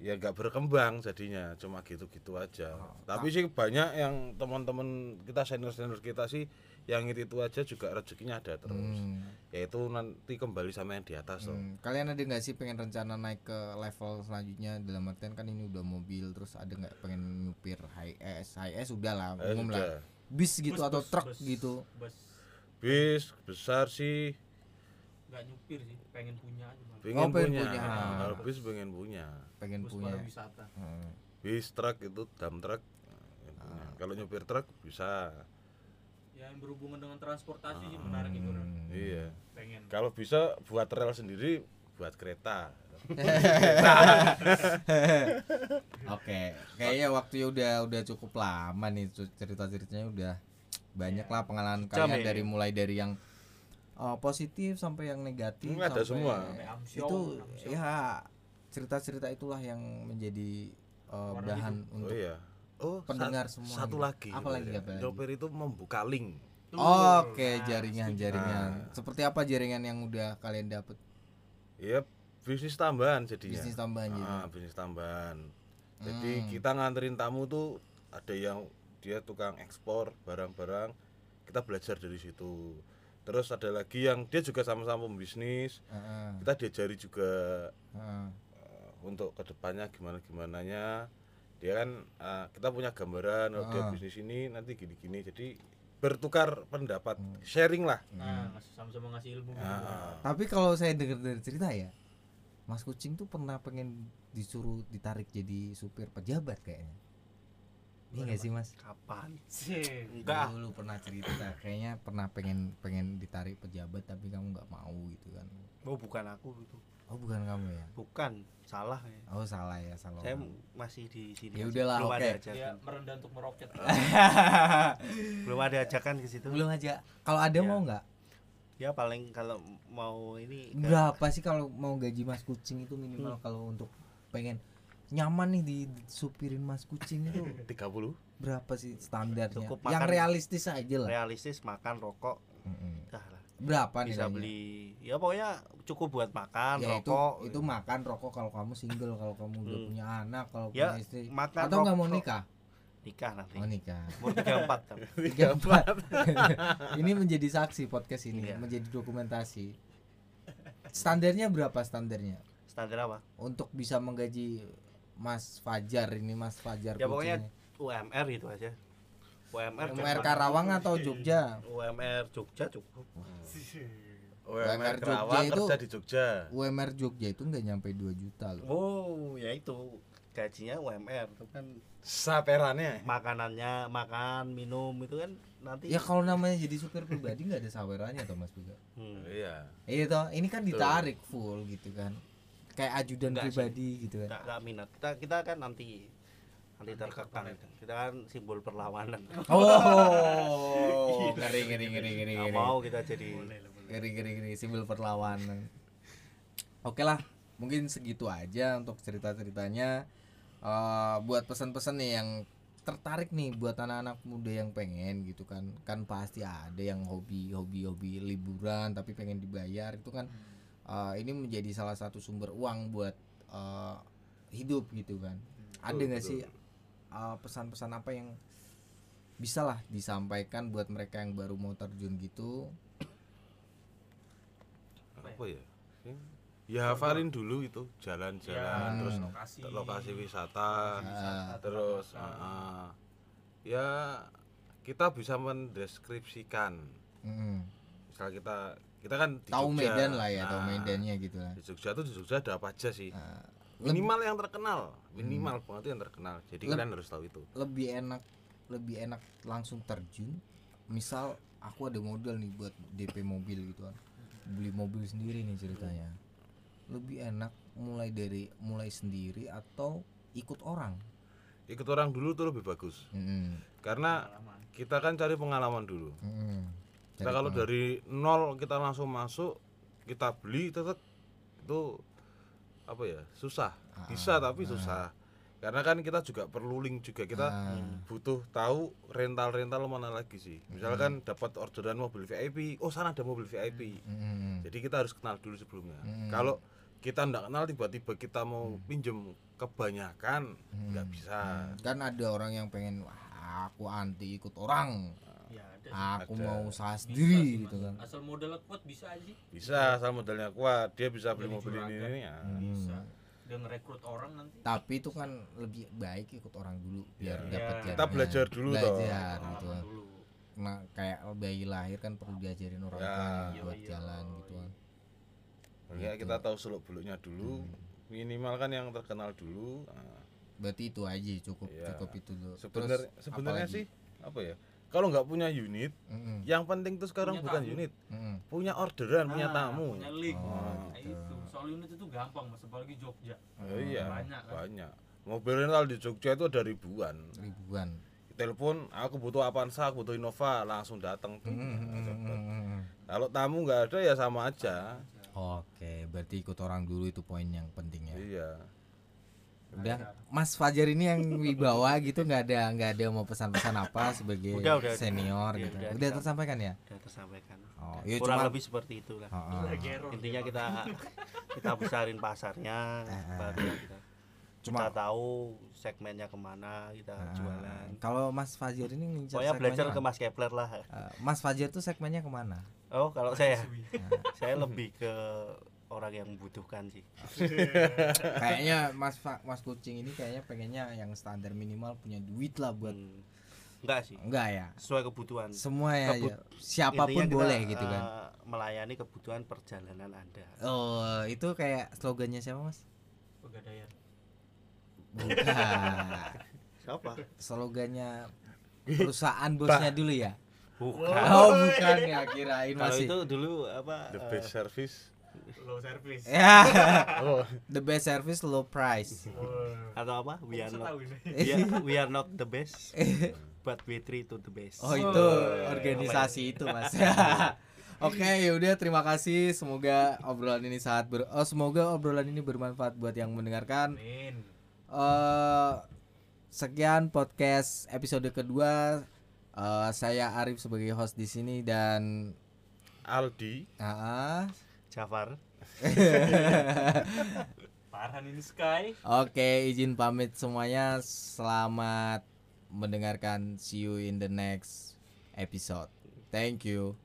ya. nggak berkembang jadinya cuma gitu-gitu aja. Tapi sih banyak yang teman-teman kita senior-senior kita sih yang itu itu aja juga rezekinya ada terus. Hmm, yaitu nanti kembali sama yang di atas loh hmm. Kalian ada nggak sih pengen rencana naik ke level selanjutnya? Dalam artian kan ini udah mobil terus ada nggak pengen nyupir high S high S udah lah Eh, umum lah. bis gitu Bus, atau bus, truk bus, gitu. bus bis besar sih. Nggak nyupir sih pengen punya aja pengen, pengen punya, punya. kalau bis pengen punya. Pengen bus punya. pariwisata. Hmm. bis truk itu dam truk punya. kalau nyupir truk bisa. Ya yang berhubungan dengan transportasi sih menarik itu. Hmm. iya. Pengen. Kalau bisa buat rel sendiri buat kereta. Oke, kayaknya waktunya udah udah cukup lama nih cerita ceritanya udah banyak lah pengalaman Jam kalian ya? dari mulai dari yang uh, positif sampai yang negatif. Hmm, ada sampai- semua. Itu amsyong. ya cerita-cerita itulah yang menjadi uh, Warna bahan oh untuk iya oh pendengar sat- semua satu lagi Apa lagi, ya. apa itu membuka link Tuh, Oke, nah, jaringan-jaringan. Nah. Seperti apa jaringan yang udah kalian dapet? ya bisnis tambahan jadinya Bisnis tambahan gitu. ah, bisnis tambahan jadi Hmm. kita nganterin tamu tuh ada yang dia tukang ekspor barang-barang kita belajar dari situ terus ada lagi yang dia juga sama-sama pembisnis Heeh, kita diajari juga heeh. eh, untuk ke depannya gimana gimananya dia kan eh, kita punya gambaran oh, dia bisnis ini nanti gini-gini jadi bertukar pendapat Hmm. sharing lah nah ngasih- sama-sama ngasih ilmu. Ah. Tapi kalau saya dengar dari cerita ya, Mas Kucing tuh pernah pengen disuruh ditarik jadi supir pejabat kayaknya. Iya nggak sih Mas? kapan Sih. enggak Dulu pernah cerita, kayaknya pernah pengen pengen ditarik pejabat tapi kamu nggak mau gitu kan? oh bukan aku itu Oh bukan kamu ya? bukan salah ya Oh salah ya salah. saya orang. masih di sini Ya udahlah, belum oke. ada dia ajakan merendah untuk meroket belum ada ajakan ke situ Belum aja. Kalau ada Ya. mau nggak? ya paling kalau mau ini Berapa sih kalau mau gaji Mas Kucing itu minimal kalau untuk pengen nyaman nih di supirin Mas Kucing itu. 30 berapa sih standarnya? Cukup Yang makan- realistis aja lah. realistis makan rokok. Mm-mm. dah lah. Berapa bisa nilainya? beli. Ya pokoknya cukup buat makan ya itu rokok. itu makan rokok kalau kamu single kalau kamu udah Hmm. punya anak kalau Ya, punya istri. makan atau nggak mau nikah? Nikah nanti. Oh nikah. Umur 34 kan tiga empat. Ini menjadi saksi podcast ini Iya. menjadi dokumentasi. Standarnya berapa standarnya? Standar apa? Untuk bisa menggaji Mas Fajar ini Mas Fajar Ya, pokoknya kucingnya. UMR itu aja. UMR UMR. Karawang atau Jogja? UMR Jogja cukup. UMR UMR Kerawang Jogja itu- kerja di Jogja. UMR Jogja itu nggak nyampe 2 juta loh. Oh ya itu. Gajinya UMR itu kan saperannya. makanannya makan minum itu kan nanti ya kalau namanya jadi supir pribadi nggak ada sawerannya toh Mas Buga Hmm. iya. Iya toh, ini kan ditarik full gitu kan. Kayak ajudan Enggak sih. pribadi gitu kan. nggak nggak minat kita kita kan nanti nanti terkekang kita kan simbol perlawanan Oh, ngeri ngeri ngeri ngeri nggak ngeri. mau kita jadi Ngeri ngeri ngeri simbol perlawanan. Oke lah, mungkin segitu aja untuk cerita-ceritanya. Eh, buat pesan-pesan nih yang tertarik nih buat anak-anak muda yang pengen gitu kan kan pasti ada yang hobi hobi hobi liburan tapi pengen dibayar itu kan eh, ini menjadi salah satu sumber uang buat eh, hidup gitu kan. Ada Betul, nggak sih eh, pesan-pesan apa yang bisa lah disampaikan buat mereka yang baru mau terjun gitu? Apa ya? ya? Hafalin dulu itu jalan-jalan Ya, terus lokasi. lokasi wisata Ah, terus Tempat makan. ah, ya kita bisa mendeskripsikan. Mm, misal kita kita kan di tahu Jogja. Medan lah ya tahu Nah, Medannya gitu lah. di Jogja tuh di Jogja ada apa aja sih? Leb- minimal yang terkenal minimal banget itu yang terkenal. Jadi Leb- kalian harus tahu itu. lebih enak lebih enak langsung terjun. Misal aku ada modal nih buat DP mobil gitu kan. Beli mobil sendiri nih ceritanya. Lebih enak mulai dari mulai sendiri atau ikut orang? Ikut orang dulu tuh lebih bagus. Mm-mm. karena Pengalaman. kita kan cari pengalaman dulu. Kita Cari kalau dari nol kita langsung masuk kita beli tetap itu apa ya susah. Ah, bisa tapi ah. susah. Karena kan kita juga perlu link juga. Kita Ah. butuh tahu rental rental mana lagi sih. Misalkan dapat orderan mobil VIP oh sana ada mobil VIP Mm-mm. jadi kita harus kenal dulu sebelumnya. Hmm. kalau kita nggak kenal tiba-tiba kita mau pinjem kebanyakan nggak Hmm. bisa. Kan ada orang yang pengen wah aku anti ikut orang ada sih. aku Ada. mau usaha sendiri gitu kan asal modalnya kuat bisa aja bisa asal modalnya kuat dia bisa beli Jadi mobil ini ini ya bisa dia ngerekrut orang nanti tapi itu kan lebih baik ikut orang dulu biar Ya. dapat Ya. Kita belajar dulu toh. belajar gitu kan. dulu nah kayak bayi lahir kan perlu diajarin orang Ya. tuanya Iya, buat iya. jalan gitu kan Gitu. kita tahu seluk beluknya dulu Hmm. minimal kan yang terkenal dulu Nah, berarti itu aja cukup Iya. cukup itu dulu sebenarnya Terus, sebenarnya apalagi? sih apa ya kalau nggak punya unit Mm-mm, yang penting tuh sekarang Punya bukan tamu. unit. Mm-mm. punya orderan punya Nah, tamu. punya link. Oh, Nah, gitu. itu soal unit itu gampang mas. Apalagi Jogja. Oh, iya Banyak kan? banyak. Mobil rental di Jogja itu ada ribuan. Ribuan. Telepon aku butuh Avanza aku butuh Innova langsung datang tuh mm-mm. kalau tamu nggak ada ya sama aja. Oke berarti ikut orang dulu itu poin yang penting ya. Iya udah Mas Fajar ini yang wibawa gitu nggak ada nggak ada mau pesan-pesan apa sebagai Udah, udah, senior Iya, gitu. udah, udah udah. tersampaikan ya? Udah tersampaikan. Oh iya kurang cuma lebih seperti itulah Oh, oh. Error intinya kita kita besarin pasarnya Ah, baru kita Cuma- kita tahu segmennya ke mana kita Ah, jualan. kalau Mas Fajar ini ngincar pokoknya belajar ke Mas Kepler lah? Eh, Mas Fajar tuh segmennya ke mana? Oh kalau saya? Saya lebih ke orang yang membutuhkan sih. Kayaknya Mas Fa- Mas kucing ini kayaknya pengennya yang standar minimal punya duit lah buat Hmm, enggak sih. Enggak ya? Sesuai kebutuhan. Semua ya, Kebut- ya. siapa pun Intinya kita, boleh gitu kan. eh, melayani kebutuhan perjalanan anda. Oh itu kayak slogannya siapa Mas? Pegadaian. Bukan. Siapa? Slogannya perusahaan bosnya dulu ya? Bukan. Oh bukan ya kirain kalau masih itu dulu apa the best service low service. Ya. Oh. The best service low price. Atau apa? We are not we are, we are not the best but we treat to the best. Oh itu organisasi itu mas. Oke, yaudah terima kasih. Semoga obrolan ini sangat ber oh, semoga obrolan ini bermanfaat buat yang mendengarkan. Amin. Eh sekian podcast episode kedua. Eh, saya Arif sebagai host di sini dan Aldi. Ah, Jafar Parhan ini Sky Oke, izin pamit semuanya. Selamat mendengarkan. See you in the next episode. Thank you.